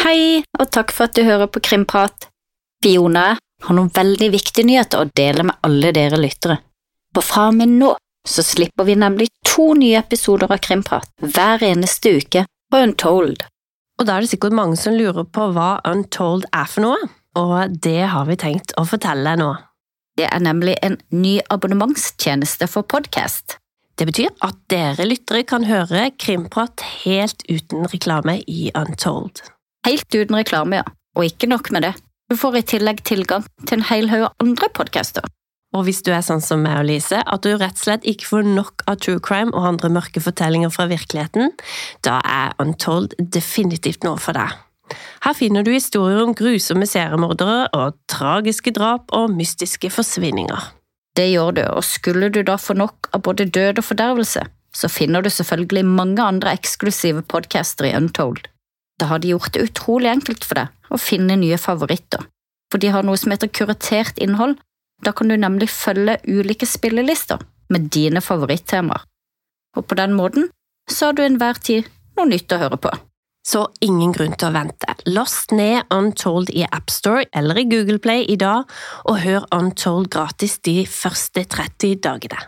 Hei, og takk for at du hører på Krimprat. Fiona har noen veldig viktige nyheter å dele med alle dere lyttere. For fra og med nå så slipper vi nemlig to nye episoder av Krimprat hver eneste uke på Untold. Og da er det sikkert mange som lurer på hva Untold er for noe, og det har vi tenkt å fortelle nå. Det er nemlig en ny abonnementstjeneste for podkast. Det betyr at dere lyttere kan høre Krimprat helt uten reklame i Untold. Helt uten reklame, ja. Og ikke nok med det. Du får i tillegg tilgang til en hel haug andre podcaster. Og hvis du er sånn som meg og Lise, at du rett og slett ikke får nok av true crime og andre mørke fortellinger fra virkeligheten, da er Untold definitivt noe for deg. Her finner du historier om grusomme seriemordere og tragiske drap og mystiske forsvinninger. Det gjør du, og skulle du da få nok av både død og fordervelse, så finner du selvfølgelig mange andre eksklusive podcaster i Untold. Da har de gjort det utrolig enkelt for deg å finne nye favoritter, for de har noe som heter kuratert innhold. Da kan du nemlig følge ulike spillelister med dine favorittemaer, og på den måten så har du enhver tid noe nytt å høre på. Så ingen grunn til å vente. Last ned Untold i AppStore eller i Google Play i dag, og hør Untold gratis de første 30 dagene.